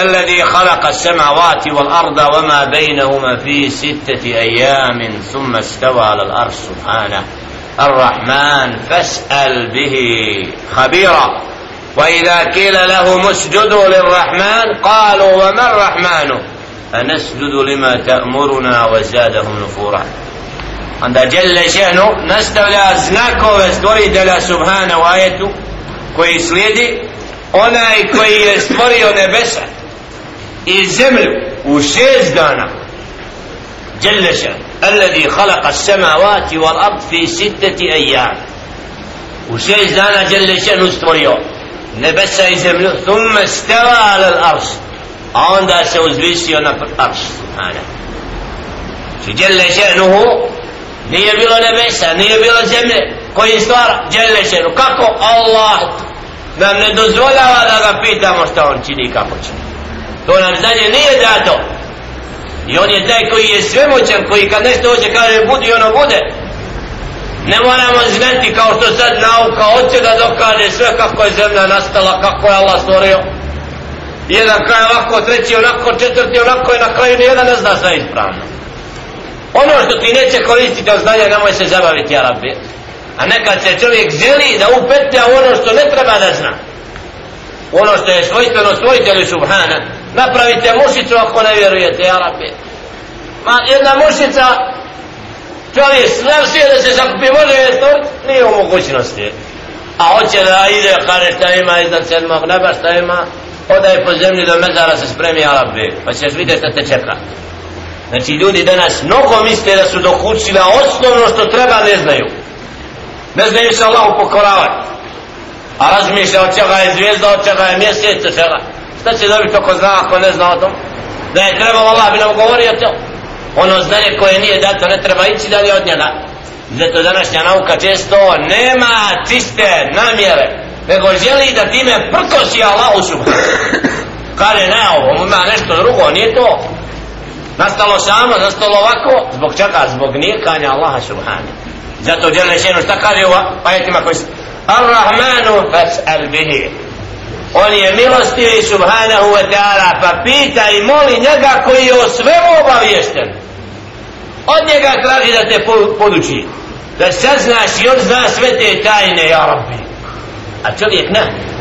الذي خلق السماوات والأرض وما بينهما في ستة أيام ثم استوى على الأرش سبحانه الرحمن فاسأل به خبيرا وإذا قيل لهم اسجدوا للرحمن قالوا وما الرحمن أنسجد لما تأمرنا وزادهم نفورا عند جل شأنه نستولى znakove stvoritelja subhana u ajetu koji slijedi onaj koji je stvorio nebesa إيه الزمل وشيز دانا. جلش الذي خلق السماوات والأرض في ستة أيام. وشيز دانا جلش نستوري نبس الزمل ثم استوى على الأرض عند سوزبيسيون في الأرش. هذا. فجل شأنه؟ نية بلا نبسة نية بلا زمن كوي استوار جل شأنه. كاكو. الله. نام ندوز ولا ولا غبيتا مستوان كاكو تيني to nam znanje nije dato i on je taj koji je svemoćan koji kad nešto hoće kaže budi ono bude ne moramo znati kao što sad nauka hoće da dokaže sve kako je zemlja nastala kako je Allah stvorio jedan kraj ovako, treći onako, četvrti onako i na kraju nijedan ne zna sve ispravno. Ono što ti neće koristiti od znanja, nemoj se zabaviti, Arabi. A nekad se čovjek želi da upetlja ono što ne treba da zna. Ono što je svojstveno svojitelju Subhana, napravite mušicu ako ne vjerujete, Arape. Ma jedna mušica, čovjek sve da se zakupi, može je stvoriti, nije u mogućnosti. A hoće da ide, kaže šta ima iznad sedmog neba, šta ima, odaj po zemlji do mezara se spremi Arape, pa ćeš vidjeti šta te čeka. Znači ljudi danas mnogo misle da su dokućili, a osnovno što treba ne znaju. Ne znaju se Allahu pokoravati. A razmišlja od čega je zvijezda, od čega je mjesec, od čega. Šta će dobiti ako zna, ako ne zna o tom? Da je trebalo Allah bi nam govorio to. Ono znanje koje nije dato ne treba ići dalje od njega. Zato današnja nauka često nema čiste namjere nego želi da time prkosi Allahu subhanahu kaže ne ovo ima nešto drugo nije to nastalo samo nastalo ovako zbog čega zbog nijekanja Allaha subhanahu zato žele šenu šta kaže ova pajetima koji se Ar-Rahmanu fas'al bihi on je milostivi subhanahu wa ta'ala pa pita i moli njega koji je o svemu obavješten od njega traži da te poduči da saznaš i on zna sve te tajne ja rabbi. A čovjek ne.